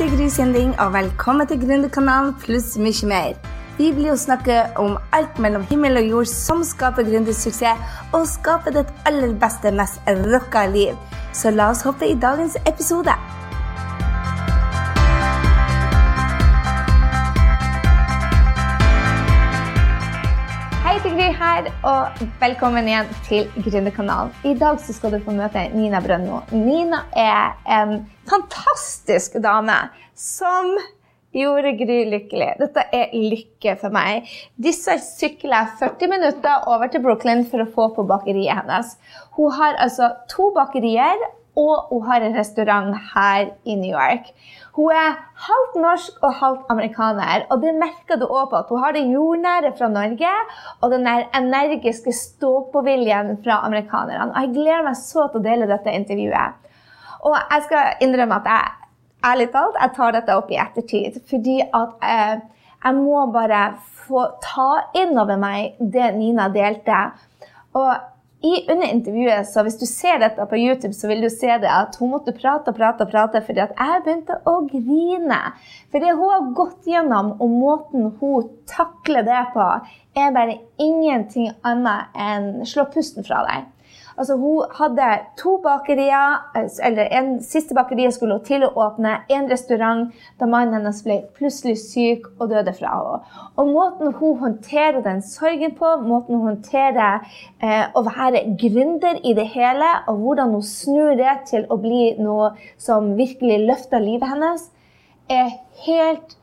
er Gry Sinding, og velkommen til Gründerkanalen pluss mye mer. Vi blir jo snakke om alt mellom himmel og jord som skaper gründersuksess, og skaper ditt aller beste, mest rocka liv. Så la oss hoppe i dagens episode. Her, og velkommen igjen til Gründerkanalen. I dag skal du få møte Nina Brønno. Nina er en fantastisk dame som gjorde Gry lykkelig. Dette er lykke for meg. Disse sykler jeg 40 minutter over til Brooklyn for å få på bakeriet hennes. Hun har altså to bakerier, og hun har en restaurant her i New York. Hun er halvt norsk og halvt amerikaner, og det merker du òg på at hun har det jordnære fra Norge og den energiske stå-på-viljen fra amerikanerne. Og jeg gleder meg så til å dele dette intervjuet. Og jeg skal innrømme at jeg ærlig talt, jeg tar dette opp i ettertid. Fordi at eh, jeg må bare få ta inn over meg det Nina delte. Og i, under intervjuet, så hvis du ser dette på YouTube, så vil du se det at hun måtte prate og prate og prate fordi at jeg begynte å grine. For det hun har gått gjennom, og måten hun takler det på, er bare ingenting annet enn slå pusten fra deg. Altså, hun hadde to bakerier, eller en siste bakeri skulle hun til å åpne, en restaurant da mannen hennes ble plutselig syk og døde fra henne. Og måten hun håndterer den sorgen på, måten hun håndterer eh, å være gründer i det hele, og hvordan hun snur det til å bli noe som virkelig løfter livet hennes, er helt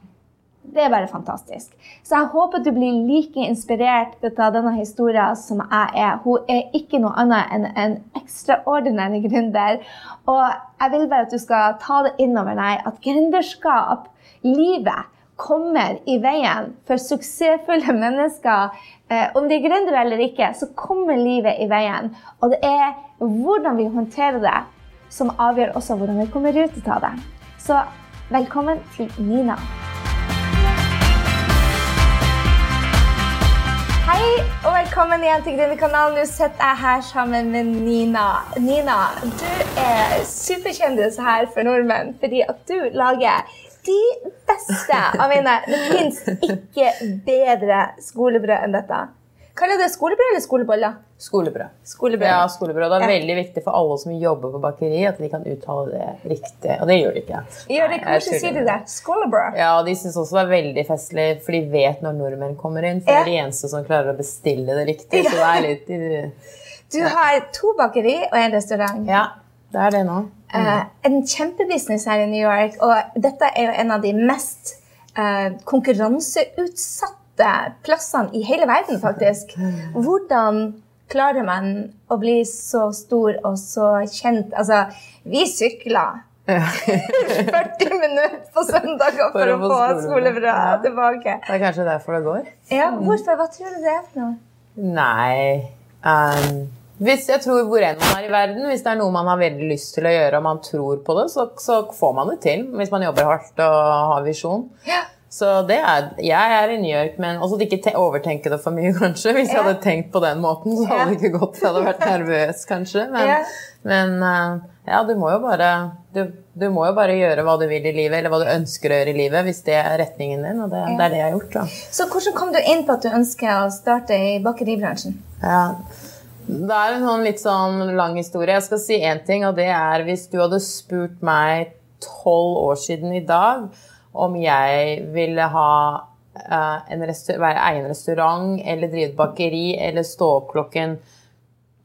det er bare fantastisk. Så jeg håper du blir like inspirert av denne historien som jeg er. Hun er ikke noe annet enn en ekstraordinær gründer. Og jeg vil bare at du skal ta det inn over deg at gründerskap, livet, kommer i veien for suksessfulle mennesker. Eh, om de er gründere eller ikke, så kommer livet i veien. Og det er hvordan vi håndterer det, som avgjør også hvordan vi kommer ut av det. Så velkommen til Nina. Hei og velkommen igjen til Gründerkanalen. Nå sitter jeg her sammen med Nina. Nina, du er superkjendis her for nordmenn fordi at du lager de beste av mine Det fins ikke bedre skolebrød enn dette. Kaller du det skolebrød eller skoleboller? Skolebrød. Skolebrød. Ja, skolebrød. Det er Ja. veldig viktig for alle som jobber på bakeri, at de kan uttale det riktig. Og det gjør de ikke. Gjør de tuller. sier du det? Skolebrød? Ja, og De syns også det er veldig festlig, for de vet når nordmenn kommer inn. For Ja. de eneste som klarer å bestille det riktig. Så det er litt Du har to bakeri og en restaurant. Ja, det er det nå. Eh, en kjempebusiness her i New York, og dette er jo en av de mest uh, konkurranseutsatte plassene i hele verden, faktisk. Hvordan klarer man å bli så stor og så kjent? Altså, vi sykler 40 minutter på søndager for, For å få skolebrød Ja. tilbake. Det er kanskje derfor det går. Ja, hvorfor? Hva tror du det er for noe? Nei um, hvis jeg tror Hvor enn man er i verden, hvis det er noe man har veldig lyst til å gjøre, og man tror på det, så, så får man det til. Hvis man jobber hardt og har visjon. Ja. Så det er, Jeg er i New York, men også ikke te overtenke det for mye, kanskje. Hvis jeg hadde tenkt på den måten, så hadde det ikke gått. Jeg hadde vært nervøs, kanskje. Men, men uh, ja, du må bare du, du må jo bare gjøre hva du vil i livet, eller hva du ønsker å gjøre i livet, hvis det er retningen din. Og det, det er det jeg har gjort. da. Så hvordan kom du inn på at du ønsker å starte i bakeribransjen? Ja. Det er en sånn litt sånn lang historie. Jeg skal si én ting, og det er hvis du hadde spurt meg tolv år siden i dag om jeg ville ha eh, en være eie en restaurant eller drive et bakeri eller stå opp klokken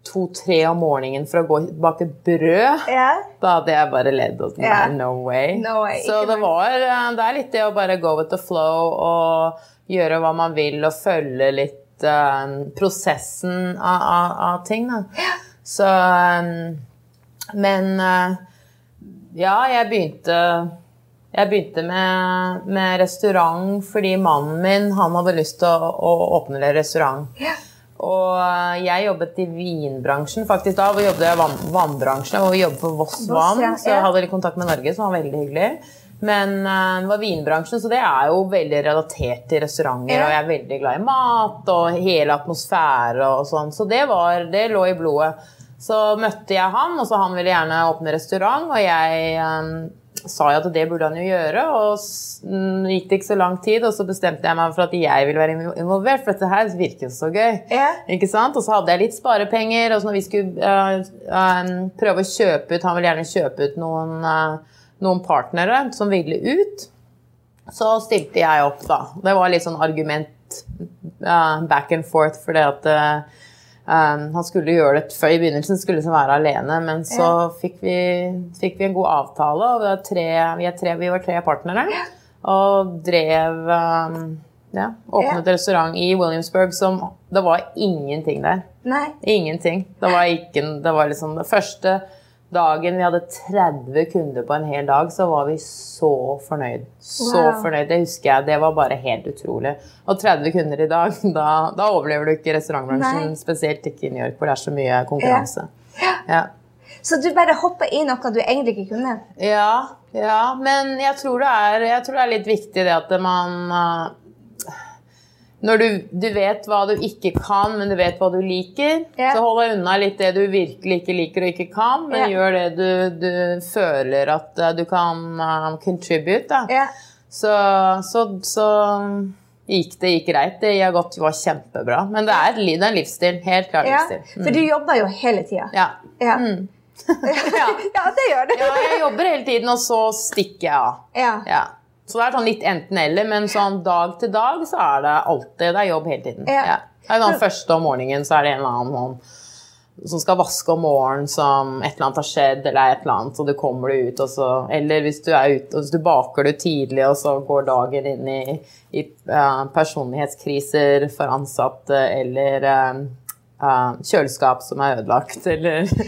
to-tre om morgenen for å gå og bake brød, yeah. da hadde jeg bare ledd. og sånn, Ja. No way. No way, Så det var eh, Det er litt det å bare go with the flow og gjøre hva man vil og følge litt uh, prosessen av, av, av ting, da. Så um, Men uh, ja, jeg begynte jeg begynte med, med restaurant fordi mannen min han hadde lyst til å, å åpne en restaurant. Og eh, jeg jobbet i vinbransjen. faktisk Da jobbet i vann, vannbransjen. Og vi jobbet for Voss Vann, ja, så jeg hadde litt kontakt med Norge, som var veldig hyggelig. Men uh, det var vinbransjen, så det er jo veldig relatert til restauranter. Ja. Og jeg er veldig glad i mat og hele atmosfære og sånn. Så det, var, det lå i blodet. Så møtte jeg han, og så han ville gjerne åpne restaurant, og jeg eh, sa jeg at det burde han jo gjøre, og gikk det ikke så lang tid, og så bestemte jeg meg for at jeg ville være involvert, for dette her virker så gøy. Yeah. Ikke sant? Og så hadde jeg litt sparepenger, og så når vi skulle uh, eh, prøve å kjøpe ut, han ville gjerne kjøpe ut noen, uh, noen partnere som ville ut, så stilte jeg opp, da. Det var litt sånn argument uh, back and forth, fordi at um, han skulle gjøre det før i begynnelsen, skulle liksom være alene, men så fikk, vi, fikk vi en god avtale, og vi, var tre, vi, tre, vi var tre partnere, og drev um, ja, åpnet restaurant i Williamsburg som Det var ingenting der. Nei. Ingenting. Det var, ikke, det var liksom det første dagen vi hadde 30 kunder på en hel dag, så var vi så fornøyd. Så Wow. fornøyd. Det husker jeg. Det var bare helt utrolig. Og 30 kunder i dag, da, da overlever du ikke restaurantbransjen. Nei. Spesielt ikke i New York, hvor det er så mye konkurranse. Ja. Så du bare hoppa i noe du egentlig ikke kunne? Ja, ja, men jeg tror, det er, jeg tror det er litt viktig det at man uh, Når du, du vet hva du ikke kan, men du vet hva du liker, yeah. så hold deg unna litt det du virkelig ikke liker og ikke kan, men yeah. gjør det du, du føler at uh, du kan uh, contribute. Ja. Så, så, så gikk det gikk greit. Det har gått var kjempebra. Men det er, det er en livsstil. Helt klar livsstil. For du jobber jo hele tida. Ja. Ja. Mm. ja, det gjør du. ja, jeg jobber hele tiden, og så stikker jeg av. Ja. Så det er sånn litt enten-eller, men sånn dag til dag så er det alltid det er jobb hele tiden. Ja. Ja. Det er sånn første om morgenen så er det en eller annen sånn, som skal vaske om morgenen som et eller annet har skjedd, eller et eller annet, så du kommer du ut, og så Eller hvis du er ute, og så du baker du tidlig, og så går dagen inn i, i uh, personlighetskriser for ansatte, eller eh, eh, kjøleskap som er ødelagt, eller Du,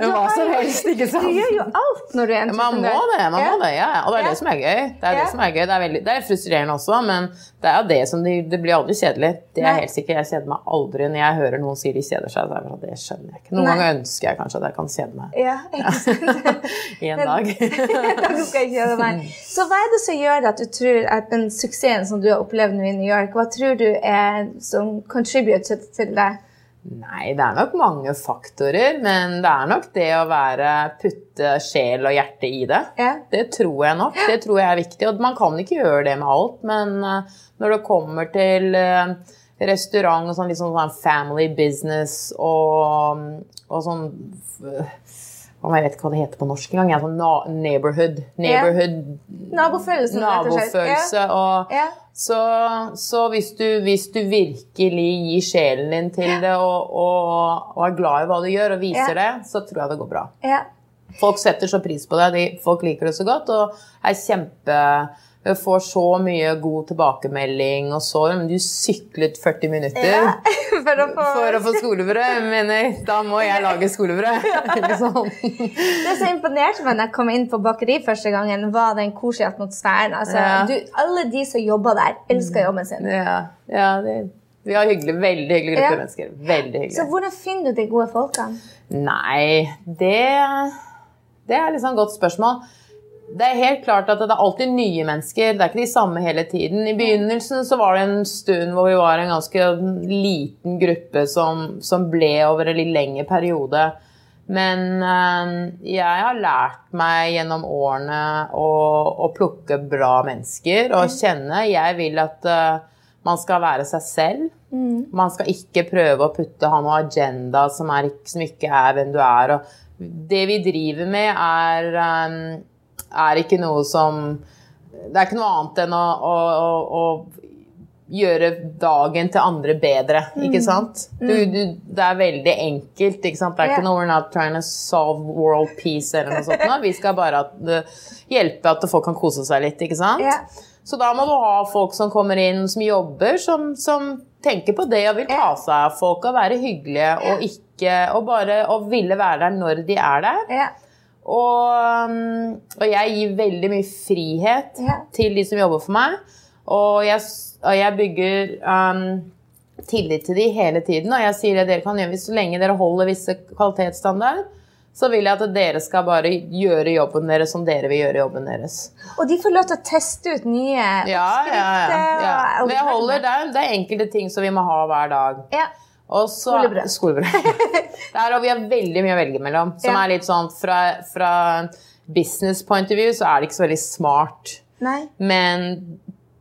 du hva som helst, ikke sant? Du gjør jo alt når du er entreprenør. Man må det, man Ja. må det, ja. Og det er Ja. det som er gøy. Det er Ja. det som er gøy. Det er, veldig, det er frustrerende også, men det er jo det som de, det blir aldri kjedelig. Det er Nei. helt sikker. Jeg kjeder meg aldri når jeg hører noen si de kjeder seg. Det, det skjønner jeg ikke. Noen Nei. ganger ønsker jeg kanskje at jeg kan kjede meg Ja, i en dag. Da skal jeg kjede meg. Så hva er det som gjør at du tror at den suksessen som du har opplevd nå i New York, hva tror du er som contributer til det? Nei, det er nok mange faktorer, men det er nok det å være putte sjel og hjerte i det. Ja. Det tror jeg nok. Det tror jeg er viktig. Og man kan ikke gjøre det med alt, men eh, når det kommer til eh, restaurant og sånn, liksom sånn, family business og, og sånn Jeg vet ikke hva det heter på norsk engang. Sånn neighborhood. Neighborhood og slett. Nabofølelse. Og, Ja. Så, så hvis, du, hvis du virkelig gir sjelen din til det og, og, og er glad i hva du gjør og viser Ja. det, så tror jeg det går bra. Ja. Folk setter så pris på deg, De, folk liker det så godt og er kjempe Får så mye god tilbakemelding, og så men Du syklet 40 minutter ja. For å få for å få skolebrød. Men da må jeg lage skolebrød. Sant? Det som imponerte meg da jeg kom inn på bakeri første gangen, var den koselige atmosfæren. Altså, Ja. du, alle de som jobber der, elsker jobben sin. Ja, ja det, vi har hyggelig, veldig hyggelig gruppe Ja. mennesker. Veldig hyggelig. Så hvordan finner du de gode folkene? Nei, det, det er liksom et godt spørsmål. Det er helt klart at det er alltid nye mennesker. Det er ikke de samme hele tiden. I begynnelsen så var det en stund hvor vi var en ganske liten gruppe som, som ble over en litt lengre periode. Men eh, jeg har lært meg gjennom årene å, å plukke bra mennesker og kjenne. Jeg vil at eh, man skal være seg selv. Man skal ikke prøve å putte, ha noe agenda som, er, som ikke er hvem du er. Og det vi driver med, er, um, er ikke noe som Det er ikke noe annet enn å, å, å, å gjøre dagen til andre bedre, ikke sant? Du, du, det er veldig enkelt, ikke sant? Det er ikke noe we're not trying to solve world peace eller noe sånt. nå. Vi skal bare at, hjelpe at folk kan kose seg litt, ikke sant? Ja. Så da må du ha folk som kommer inn, som jobber, som, som tenker på det og vil ta seg av folk og være hyggelige og ikke Og bare og ville være der når de er der. Ja. Og, um, og jeg gir veldig mye frihet Ja. til de som jobber for meg. Og jeg, og jeg bygger um, tillit til de hele tiden. Og jeg sier at dere kan gjøre hvis så lenge dere holder visse kvalitetsstandard, så vil jeg at dere skal bare gjøre jobben deres som dere vil gjøre jobben deres. Og de får lov til å teste ut nye Ja, ja, ja. oppskrifter. ja. og- Men jeg holder, det, er, det er enkelte ting som vi må ha hver dag. Ja. Og så, Skolebrød. skolebrød. Der og vi har veldig mye å velge mellom. Som Ja. er litt sånn fra, fra business point of view så er det ikke så veldig smart. Nei. Men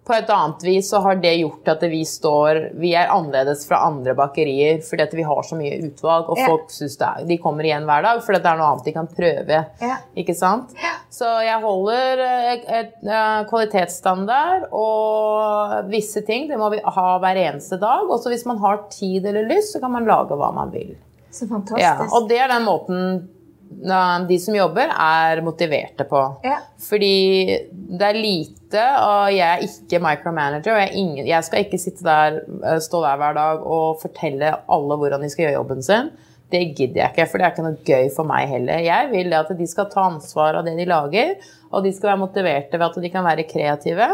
på et annet vis så har det gjort at vi står Vi er annerledes fra andre bakerier fordi at vi har så mye utvalg, og Ja. folk synes det er, de kommer igjen hver dag fordi det er noe annet de kan prøve. Ja. Ikke sant? Så jeg holder et, et, et, eh, kvalitetsstandard, og visse ting det må vi ha hver eneste dag. Også hvis man har tid eller lyst, så kan man lage hva man vil. Så fantastisk. Ja, og det er den måten eh, de som jobber, er motiverte på. Ja. Fordi det er lite, og jeg er ikke micromanager. Og jeg, ingen, jeg skal ikke sitte der, eh, stå der hver dag og fortelle alle hvordan de skal gjøre jobben sin. Det gidder jeg ikke, for det er ikke noe gøy for meg heller. Jeg vil at de skal ta ansvar av det de lager, og de skal være motiverte ved at de kan være kreative.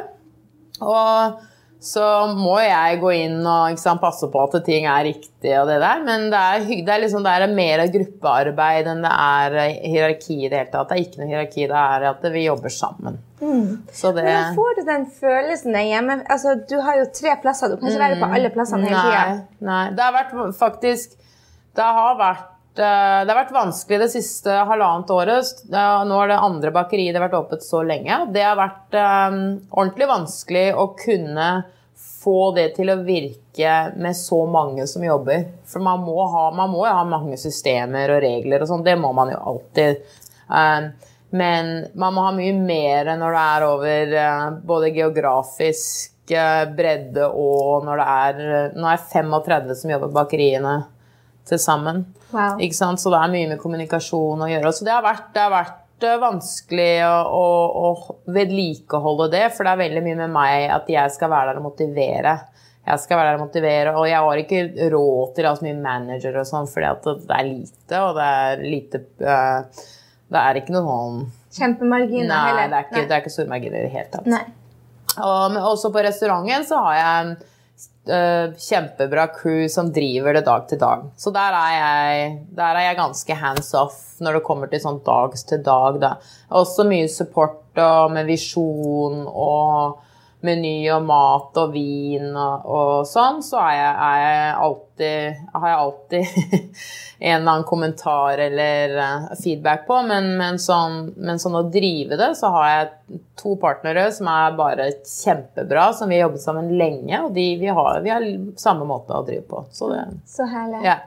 Og så må jeg gå inn og sant, passe på at ting er riktig og det der, men det er, det er, liksom, det er mer gruppearbeid enn det er hierarki i det hele tatt. Det er ikke noe hierarki, det er at vi jobber sammen. Så det Hvordan får du den følelsen der hjemme? Altså, du har jo tre plasser. Du kan ikke være på alle plassene hele tida. Nei, nei. Det har vært faktisk Det har vært eh, det har vært vanskelig det siste halvannet året. Nå er det andre bakeriet det har vært åpent så lenge. Det har vært eh, ordentlig vanskelig å kunne få det til å virke med så mange som jobber. For man må, ha, man må jo ha mange systemer og regler og sånn. Det må man jo alltid. Eh, men man må ha mye mer når det er over eh, både geografisk eh, bredde og når det er Nå er 35 som jobber på bakeriene til sammen. Wow. Ikke sant? Så det er mye med kommunikasjon å gjøre. Så det har vært, det har vært eh, vanskelig å, å, å vedlikeholde det, for det er veldig mye med meg at jeg skal være der og motivere. Jeg skal være der og motivere, og jeg har ikke råd til å ha så mye manager og sånn, fordi at det er lite, og det er lite eh, Det er ikke noe sånn Kjempemarginer Nei, heller. det er ikke, det er ikke store marginer i det hele tatt. Nei. Og, men også på restauranten så har jeg en øh, kjempebra crew som driver det dag til dag. Så der er jeg, der er jeg ganske hands off når det kommer til sånn dags til dag. Da. Også mye support og med visjon og meny og mat og vin og, og sånn, så er jeg, er jeg alltid, har jeg alltid en eller annen kommentar eller eh, feedback på. Men, men, sånn, men sånn å drive det, så har jeg to partnere som er bare kjempebra, som vi har jobbet sammen lenge, og de, vi, har, vi har samme måte å drive på. Så det Så herlig. Ja.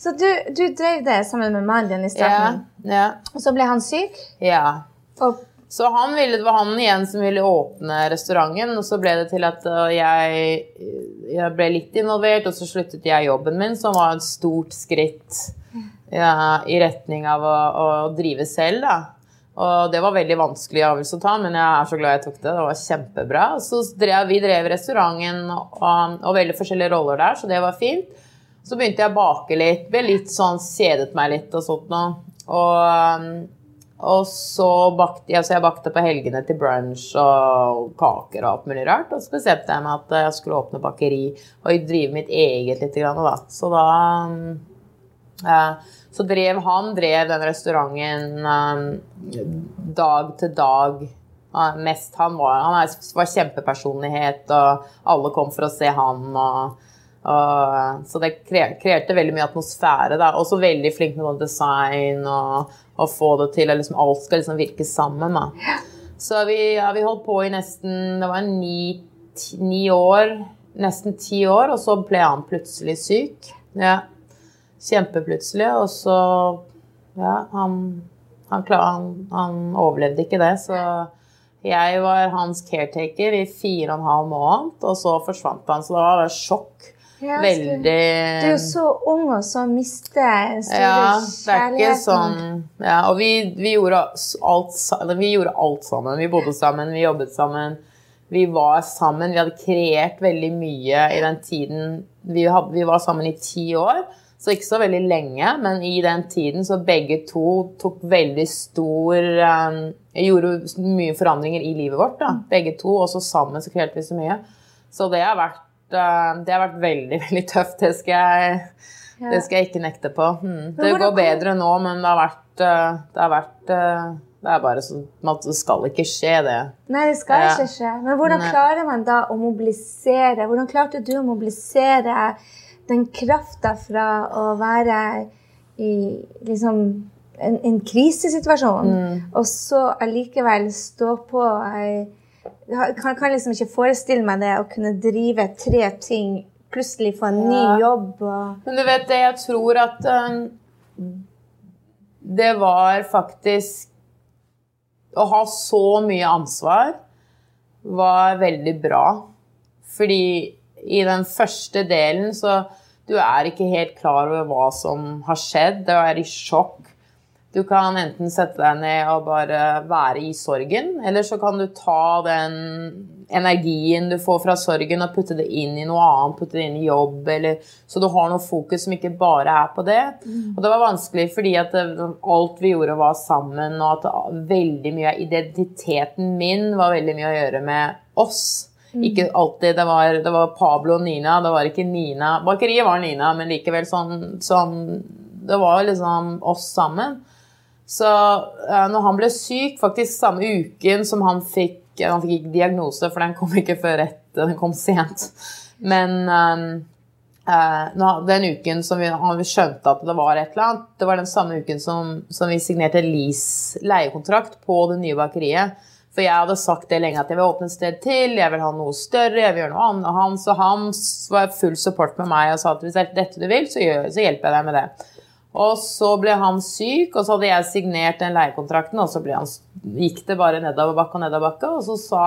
Så du, du drev det sammen med mannen din i Ja. starten, ja, og så ble han syk? ja. Og Så han ville, det var han igjen som ville åpne restauranten, og så ble det til at uh, jeg, jeg ble litt involvert, og så sluttet jeg jobben min, som var et stort skritt ja, i retning av å, å drive selv. Da. Og det var veldig vanskelig avgjørelse å ta, men jeg er så glad jeg tok det. Det var kjempebra. Så drev, vi drev restauranten og, og veldig forskjellige roller der, så det var fint. Så begynte jeg å bake litt. Ble litt sånn kjedet meg litt og sånt noe. Og, og så bakte jeg, så jeg bakte på helgene til brunch og kaker og alt mulig rart. Og så bestemte jeg meg at jeg skulle åpne bakeri og drive mitt eget litt. Da. Så da ja, Så drev han drev den restauranten um, dag til dag. Mest han var, han var kjempepersonlighet, og alle kom for å se han. og og, så det kre- kreerte veldig mye atmosfære. Da. Også veldig flink med sånn design og, og få det til liksom, alt skal liksom virke sammen. Da. Så vi, ja, vi holdt på i nesten Det var ni, ti, ni år. Nesten ti år, og så ble han plutselig syk. Ja. Kjempeplutselig. Og så Ja, han, han, han, han overlevde ikke det, så jeg var hans caretaker i fire og en halv måned, og så forsvant han. Så det var sjokk. Ja, Veldig Du er jo så ung og så mister store ja, er ikke sånn ja, Og vi, vi, gjorde alt, vi gjorde alt sammen. Vi bodde sammen, vi jobbet sammen. Vi var sammen. Vi hadde kreert veldig mye i den tiden. Vi, hadde, vi var sammen i ti år, så ikke så veldig lenge. Men i den tiden så begge to tok veldig stor um, Gjorde mye forandringer i livet vårt. da, Begge to. Og så sammen så kreerte vi så mye. Så det har vært, det har vært veldig, veldig tøft. Det skal jeg Ja. det skal jeg ikke nekte på. Mm. Det går bedre nå, men det har vært eh, Det, har vært, eh, det er bare sånn at det skal ikke skje, det. Nei, det skal ikke skje. Men hvordan klarer man da å mobilisere? Hvordan klarte du å mobilisere den krafta fra å være i liksom en, en krisesituasjon, og så allikevel stå på Jeg kan, kan liksom ikke forestille meg det å kunne drive tre ting, plutselig få en ny jobb og Men du vet det, jeg tror at um, det var faktisk Å ha så mye ansvar var veldig bra. Fordi i den første delen så Du er ikke helt klar over hva som har skjedd. Du er i sjokk. Du kan enten sette deg ned og bare være i sorgen, eller så kan du ta den energien du får fra sorgen og putte det inn i noe annet, putte det inn i jobb, eller, så du har noe fokus som ikke bare er på det. Og det var vanskelig fordi at alt vi gjorde var sammen, og at veldig mye av identiteten min var veldig mye å gjøre med oss. Ikke alltid. Det var, det var Pablo og Nina, det var ikke Nina. Bakeriet var Nina, men likevel sånn, sånn Det var liksom oss sammen. Så eh, når han ble syk, faktisk samme uken som han fikk Han fikk ikke diagnose, for den kom ikke før etter. Den kom sent. Men eh, eh, den uken som vi, han skjønte at det var et eller annet, det var den samme uken som, som vi signerte lease leiekontrakt på det nye bakeriet. For jeg hadde sagt det lenge at jeg vil åpne et sted til, jeg vil ha noe større, jeg vil gjøre noe annet. Og han, så han var full support med meg og sa at hvis det er dette du vil, så, gjør, så hjelper jeg deg med det. Og så ble han syk, og så hadde jeg signert den leiekontrakten, og så han, gikk det bare nedover bakke og nedover bakke, og så sa,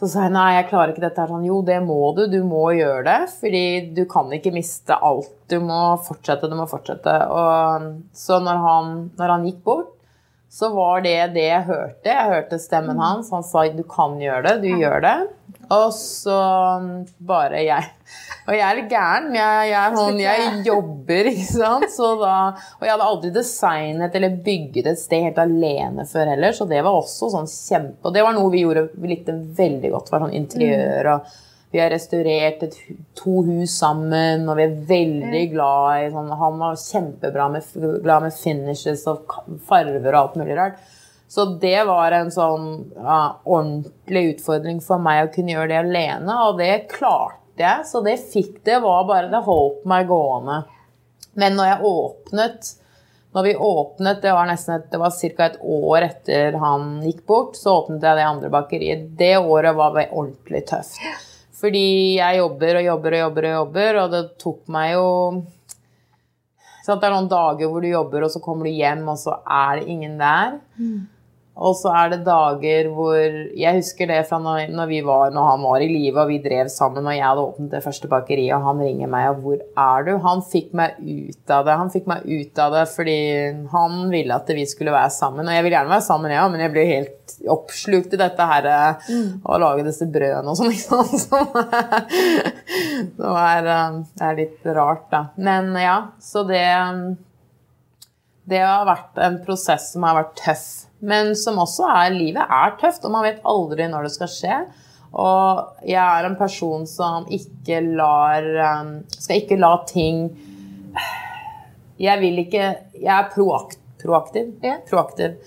så sa jeg nei, jeg klarer ikke dette her. Sånn, jo, det må du, du må gjøre det, fordi du kan ikke miste alt. Du må fortsette, du må fortsette. Og så når han, når han gikk bort, så var det det jeg hørte. Jeg hørte stemmen hans. Han sa du kan gjøre det, du gjør det. Og så bare jeg. Og jeg er litt gæren. men Jeg, jeg, sånn, jeg jobber, ikke sant. Så da, og jeg hadde aldri designet eller bygget et sted helt alene før heller, så det var også sånn kjempe Og det var noe vi gjorde vi likte veldig godt. var sånn interiør og vi har restaurert et, to hus sammen, og vi er veldig glad i sånn Han var kjempebra med, glad med finishes og farver og alt mulig rart. Så det var en sånn ja, ordentlig utfordring for meg å kunne gjøre det alene, og det klarte jeg. Så det fikk det var bare Det holdt meg gående. Men når jeg åpnet når vi åpnet, det var nesten et, det var ca. et år etter han gikk bort, så åpnet jeg det andre bakeriet. Det året var ordentlig tøft. Fordi jeg jobber og jobber og jobber, og jobber, og det tok meg jo sant, Det er noen dager hvor du jobber, og så kommer du hjem, og så er det ingen der. Og så er det dager hvor Jeg husker det fra når, når, vi var, når han var i live og vi drev sammen, og jeg hadde åpnet det første bakeriet, og han ringer meg og 'Hvor er du?' Han fikk meg ut av det. Han fikk meg ut av det fordi han ville at vi skulle være sammen. Og jeg vil gjerne være sammen, òg, men jeg blir helt oppslukt i dette her eh, å lage disse brødene og sånn. ikke sant? Som som er, eh, er litt rart, da. Men ja, så det det har vært en prosess som har vært tøff. Men som også er Livet er tøft, og man vet aldri når det skal skje. Og jeg er en person som ikke lar um, Skal ikke la ting Jeg vil ikke Jeg er proakt, proaktiv. Ja. proaktiv.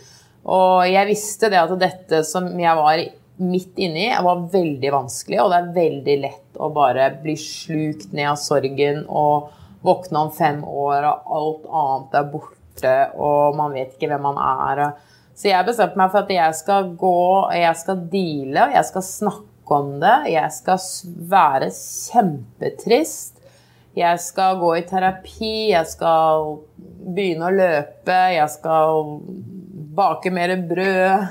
Og jeg visste det at dette som jeg var midt inni, var veldig vanskelig, og det er veldig lett å bare bli slukt ned av sorgen og våkne om fem år, og alt annet er borte, og man vet ikke hvem man er. Så jeg bestemte meg for at jeg skal gå, jeg skal deale, jeg skal snakke om det, jeg skal være kjempetrist. Jeg skal gå i terapi, jeg skal begynne å løpe, jeg skal bake mer brød.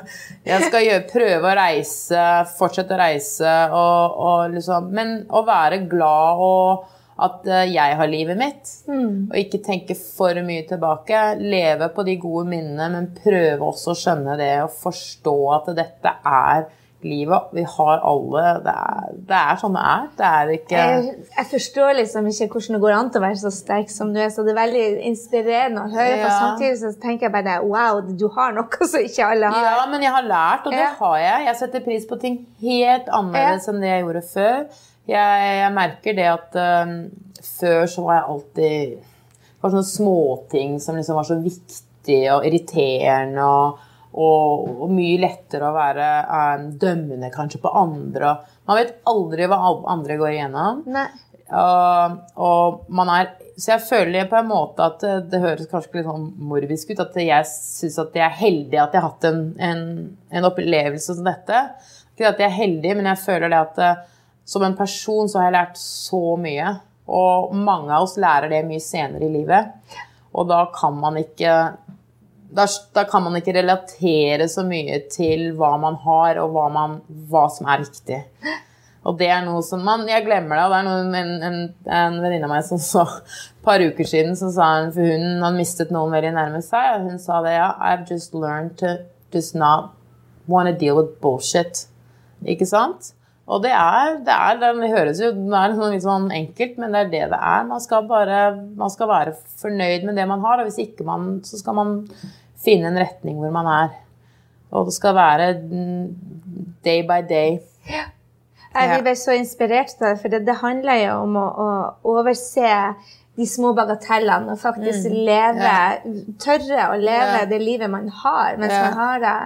Jeg skal gjøre, prøve å reise, fortsette å reise, og, og liksom, men å være glad og at eh, jeg har livet mitt. Og ikke tenke for mye tilbake. Leve på de gode minnene, men prøve også å skjønne det og forstå at dette er livet. Vi har alle Det er, det er sånn det er. Det er ikke Jeg, jeg forstår liksom ikke hvordan det går an til å være så sterk som du er, så det er veldig inspirerende å høre på. Ja. Samtidig så tenker jeg bare wow, du har noe som ikke alle har. Ja, men jeg har lært, og det Ja. har jeg. Jeg setter pris på ting helt annerledes enn det jeg gjorde før. Jeg, jeg merker det at um, før så var jeg alltid Det var sånne småting som liksom var så viktige og irriterende. og og, og mye lettere å være um, dømmende kanskje på andre. Man vet aldri hva andre går igjennom. Nei. Og, og man er Så jeg føler på en måte at det, det høres kanskje litt sånn morbisk ut, at jeg syns at jeg er heldig at jeg har hatt en, en, en opplevelse som dette. Ikke at jeg er heldig, men jeg føler det at eh, som en person så har jeg lært så mye. Og mange av oss lærer det mye senere i livet. Og da kan man ikke da, da, kan man ikke relatere så mye til hva man har, og hva, man, hva som er viktig. Og det er noe som man Jeg glemmer det. Og det er noe, en, en, en venninne av meg som så et par uker siden som sa hun, For hun hadde mistet noen veldig nærme seg, og hun sa det. Ja, I've just learned to just not want to deal with bullshit. Ikke sant? Og det er, det, er, den høres jo den er sånn litt sånn enkelt, men det er det det er. Man skal bare man skal være fornøyd med det man har, og hvis ikke man, så skal man finne en retning hvor man er. Og det skal være day by day. Ja. Jeg blir så inspirert av det, for det, det handler jo om å, å, overse de små bagatellene og faktisk mm. leve, ja. tørre å leve ja. det livet man har mens man har det.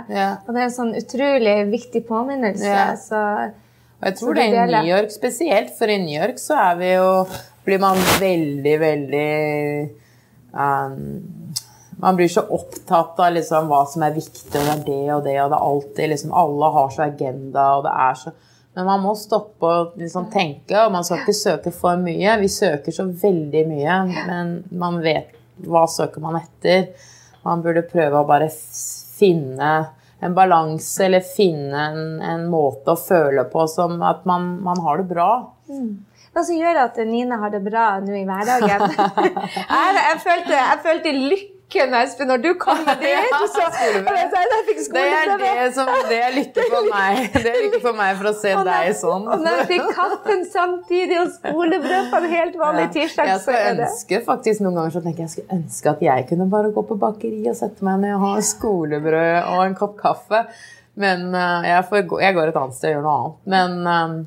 Og det er en sånn utrolig viktig påminnelse. Så, og jeg tror det er i New York spesielt, for i New York så er vi jo blir man veldig, veldig um, man blir så opptatt av liksom hva som er viktig, og det er det og det, og det er alltid liksom Alle har så agenda, og det er så Men man må stoppe og liksom tenke, og man skal ikke søke for mye. Vi søker så veldig mye, men man vet hva søker man etter. Man burde prøve å bare finne en balanse, eller finne en, en, måte å føle på som at man, man har det bra. Mm. Hva som gjør at Nina har det bra nå i hverdagen? jeg, jeg, følte, jeg følte lykke Espen, når du kommer dit. Så, det er det som det er lykke for meg. Det er lykke for meg for å se og deg sånn. Og når jeg fikk kaffen samtidig og skolebrød på en helt vanlig tirsdag, ja, så er det ønske faktisk noen ganger så tenker jeg, jeg skulle ønske at jeg kunne bare gå på bakeri og sette meg ned og ha skolebrød og en kopp kaffe. Men uh, jeg, får, jeg, går et annet sted og gjør noe annet. Men um,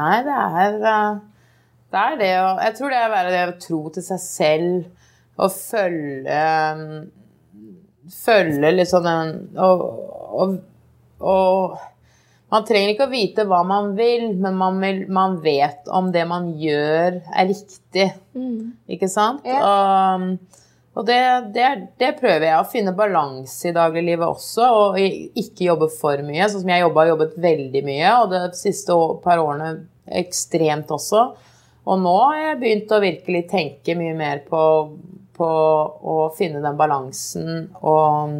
nei, det er uh, det er det å Jeg tror det er å være det å tro til seg selv å følge Følge liksom den og, og, og, man trenger ikke å vite hva man vil, men man, vil, man vet om det man gjør, er riktig. Mm. Ikke sant? Ja. Og, og det, det, det, prøver jeg å finne balanse i dagliglivet også, og ikke jobbe for mye. Sånn som jeg jobba har jobbet veldig mye, og de siste par årene ekstremt også. Og nå har jeg begynt å virkelig tenke mye mer på på å finne den balansen og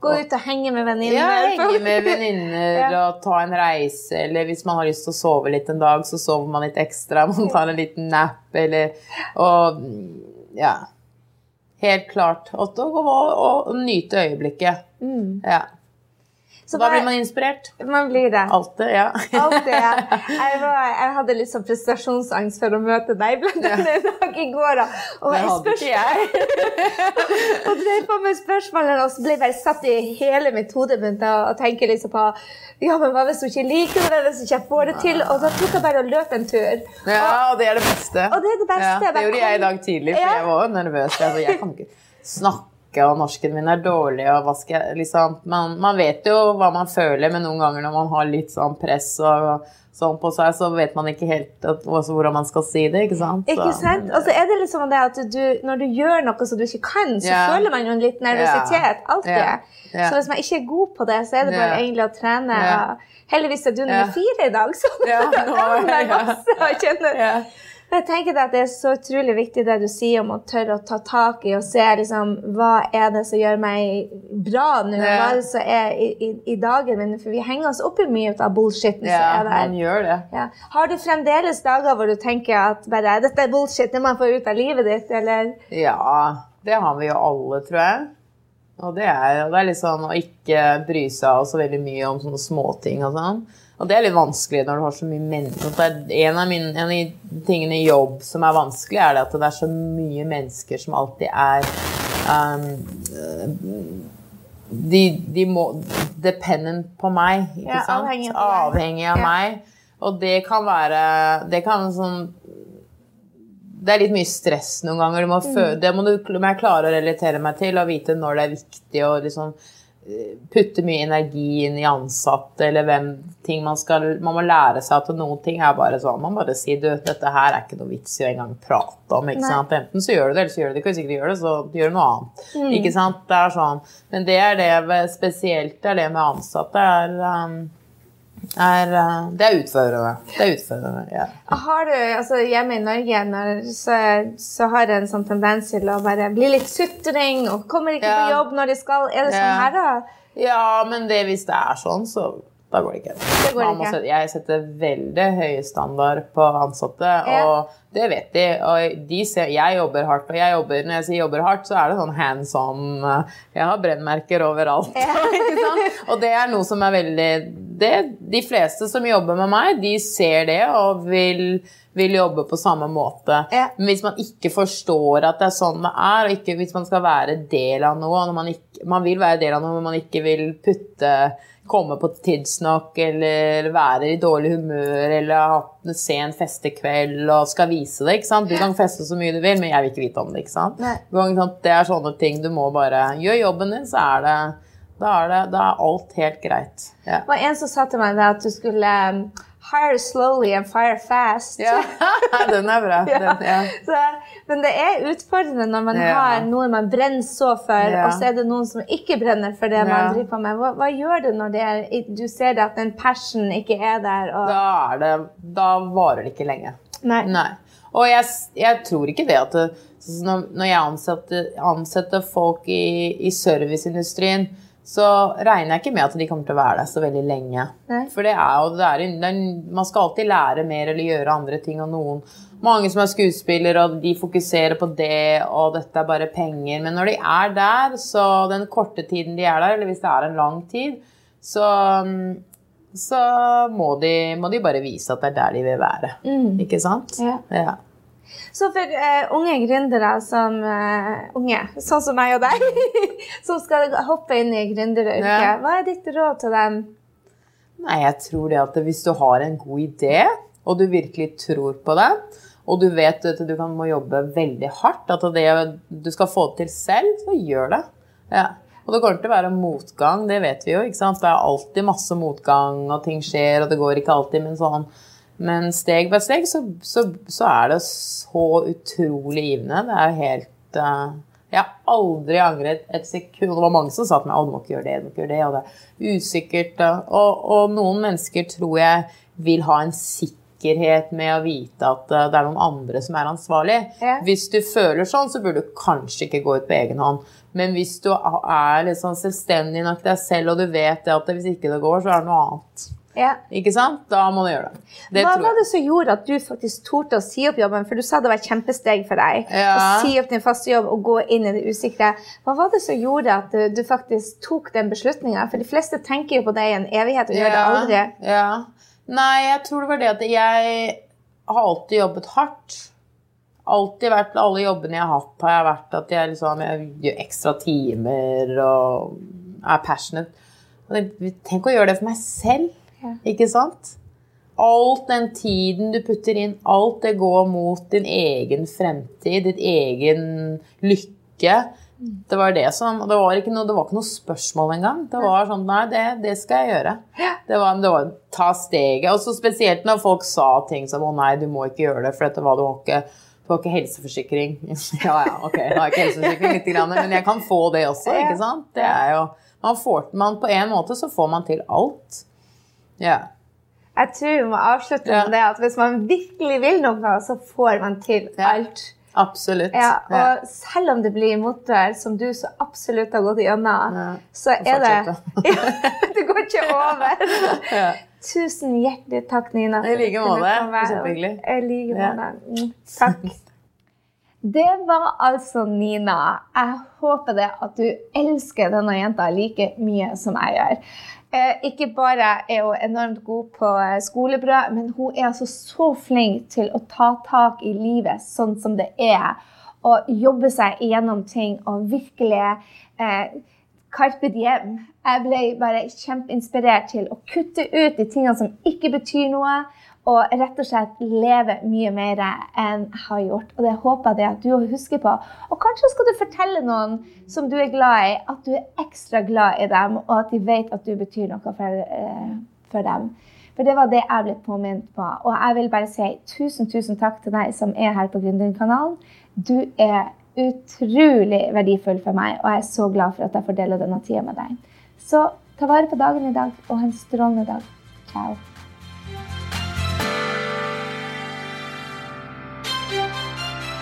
Gå ut og henge med venninner? Ja, henge med venninner ja. og ta en reise. Eller hvis man har lyst til å sove litt en dag, så sover man litt ekstra. Man tar en liten nap, eller Og ja. Helt klart. Og, og, og, og nyte øyeblikket. Mm. Ja. Så da blir man inspirert. Man blir det. Alltid, ja. Altid, ja. Jeg, var, jeg, hadde litt sånn prestasjonsangst for å møte deg blant annet en dag i går. Og jeg. og drev på med spørsmålene, og så ble jeg bare satt i hele mitt hode begynte å tenke liksom på ja, men hva hvis hun ikke liker det, hvis hun ikke får det til? Og da tok jeg bare og løp en tur. Ja, og det er det beste. Og det er det beste. Ja, det gjorde jeg i dag tidlig, for jeg var nervøs. Altså, jeg kan ikke snakke snakke, og norsken min er dårlig, og hva skal jeg liksom man, man, vet jo hva man føler, men noen ganger når man har litt sånn press og sånn på seg, så vet man ikke helt at, hvordan man skal si det, ikke sant? Så, ikke sant? Og så er det liksom det at du, når du gjør noe som du ikke kan, så yeah. føler man jo en litt nervøsitet. Alltid. Yeah. Yeah. Så hvis man ikke er god på det, så er det bare egentlig å trene. Heldigvis er du nummer fire i dag, så ja, nå, jeg masse å kjenne. Jeg tenker at Det er så utrolig viktig det du sier om å tørre å ta tak i og se liksom, hva er det som gjør meg bra nå. Ja. Hva er det som er i, i, i, dagen min? For vi henger oss opp i mye av bullshiten ja, som er der. Man gjør det. Ja. Har du fremdeles dager hvor du tenker at bare, dette er bullshit, det må man få ut av livet ditt? Eller? Ja, det har vi jo alle, tror jeg. Og det er, det er litt sånn å ikke bry seg så veldig mye om sånne småting og sånn. Og det er litt vanskelig når du har så mye mennesker. En av, mine, en av de tingene i jobb som er vanskelig, er det at det er så mye mennesker som alltid er um, de, de, må Dependent på meg, ikke ja, sant? Avhengig avhengig av ja. meg. Og det kan være Det kan sånn det er litt mye stress noen ganger. Må mm. Det må du må jeg klare å relatere meg til og vite når det er viktig. og liksom putte mye energi inn i ansatte, eller hvem ting man skal Man må lære seg at noen ting er bare sånn Man bare sier du, dette her er ikke noe vits i å engang prate om. ikke Nei. sant? Enten så gjør du det, eller så gjør du det ikke. Hvis ikke du gjør det, så gjør du noe annet. Mm. Ikke sant? Det er sånn. Men det er det spesielt det er det med ansatte. er... um, er, uh, det er utfordrende. Det er utfordrende, ja. Har du, altså Hjemme i Norge når, så, så har jeg en sånn tendens til å bare bli litt sutring og kommer ikke på jobb når de skal. Er det sånn her, da? Ja, men det, hvis det er sånn, så da går det ikke. Det går ikke. sette- jeg setter veldig høye standard på ansatte, Ja. og det vet de. Og de ser, jeg jobber hardt, og jeg jobber, når jeg sier jobber hardt, så er det sånn hands on. eh, Jeg har brennmerker overalt. sant? Og det er noe som er veldig det, De fleste som jobber med meg, de ser det og vil, vil jobbe på samme måte. Ja. Men hvis man ikke forstår at det er sånn det er, og ikke, hvis man skal være del av noe, og når man, ikke, man vil være del av noe, men man ikke vil putte komme på tidsnok, eller være i dårlig humør, eller ha en festekveld og skal vise det. ikke sant? Du kan feste så mye du vil, men jeg vil ikke vite om det. ikke sant? Nei. Det er sånne ting du må bare Gjør jobben din, så er det Da er, det, da er alt helt greit. Ja. Det var en som sa til meg at du skulle um, hire slowly and fire fast. ja. Den er bra. Ja. Den, ja. Så, men det er utfordrende når man Ja. har noe man brenner så for, Ja. og så er det noen som ikke brenner for det man driver på med. Hva, hva gjør du når det er, du ser at den passion ikke er der? Og, Da, er det, da varer det ikke lenge. nei. Nei. Og jeg, jeg tror ikke det at det, sånn når jeg ansetter, ansetter folk i, i serviceindustrien, så regner jeg ikke med at de kommer til å være der så veldig lenge. Nei. For det er jo det er, det er, Man skal alltid lære mer eller gjøre andre ting. Og noen, mange som er skuespillere, og de fokuserer på det, og dette er bare penger. Men når de er der, så den korte tiden de er der, eller hvis det er en lang tid, så, så må, de, må de bare vise at det er der de vil være. Ikke sant? Ja. Ja. Så for uh, unge gründere som uh, unge, sånn som meg og deg, som skal hoppe inn i gründeryrket, Ja. hva er ditt råd til dem? Nei, jeg tror det at hvis du har en god idé, og du virkelig tror på det, og du vet at du kan må jobbe veldig hardt, at det du skal få til selv, så gjør det. Ja. Og det kommer til å være motgang, det vet vi jo. ikke sant? Det er alltid masse motgang, og ting skjer, og det går ikke alltid, men sånn Men steg for steg så, så, så er det så utrolig givende. Det er jo helt uh, Jeg har aldri angret et sekund. Det var mange som sa til meg at du må ikke gjøre det, du må ikke gjøre det, og det er usikkert. Og, og noen mennesker tror jeg vil ha en sikkerhet med å vite at eh, det er noen andre som er ansvarlig. Ja. Hvis du føler sånn, så burde du kanskje ikke gå ut på egen hånd. Men hvis du er litt sånn selvstendig nok deg selv, og du vet det at hvis ikke det går, så er det noe annet. Ja. Ikke sant? Da må du gjøre det. Det Hva var det som gjorde at du faktisk torde å si opp jobben? For du sa det var et kjempesteg for deg. Ja. Å si opp din faste jobb og gå inn i det usikre. Hva var det som gjorde at du, du faktisk tok den beslutninga? For de fleste tenker jo på det i en evighet og gjør det aldri. Ja. Nei, jeg tror det var det at jeg har alltid jobbet hardt. Alltid vært, Alle jobbene jeg har hatt, har jeg vært at jeg, liksom, jeg gjør ekstra timer og er passionate. Tenk å gjøre det for meg selv, Ja. ikke sant? Alt den tiden du putter inn, alt det går mot din egen fremtid, ditt egen lykke. Det var det som Det var ikke noe, det var ikke noe spørsmål engang. Det var sånn Nei, det, det skal jeg gjøre. Det var, det var ta steget. Og så spesielt når folk sa ting som Å nei, du må ikke gjøre det, for dette var du har ikke du har ikke helseforsikring. ja, ja, ok, jeg har ikke helseforsikring grann, men jeg kan få det også, ikke sant? Det er jo, man får, man, på en måte så får man til alt. Ja. Jeg tror vi må avslutte med det at hvis man virkelig vil noe, så får man til alt. Absolutt. Ja, og selv om det blir motør, som du så absolutt har gått gjennom, Ja. så er det ja, Det går ikke over. Ja. Tusen hjertelig takk, Nina. I like måte. Kjempehyggelig. I like måte. Mm, Takk. Det var altså Nina. Jeg håper det at du elsker denne jenta like mye som jeg gjør. Eh, ikke bare er hun enormt god på eh, skolebrød, men hun er altså så flink til å ta tak i livet sånn som det er. Og jobbe seg igjennom ting og virkelig eh, Carpe diem. Jeg ble bare kjempeinspirert til å kutte ut de tingene som ikke betyr noe, og rett og slett leve mye mer enn jeg har gjort. Og det håper jeg at du husker på. Og kanskje skal du fortelle noen som du er glad i, at du er ekstra glad i dem, og at de vet at du betyr noe for, eh, for dem. For det var det jeg ble påminnet på. Og jeg vil bare si tusen, tusen takk til deg som er her på Gründerkanalen. Du er utrolig verdifull for meg, og jeg er så glad for at jeg får dele denne tida med deg. Så ta vare på dagen i dag, og ha en strålende dag. Ciao.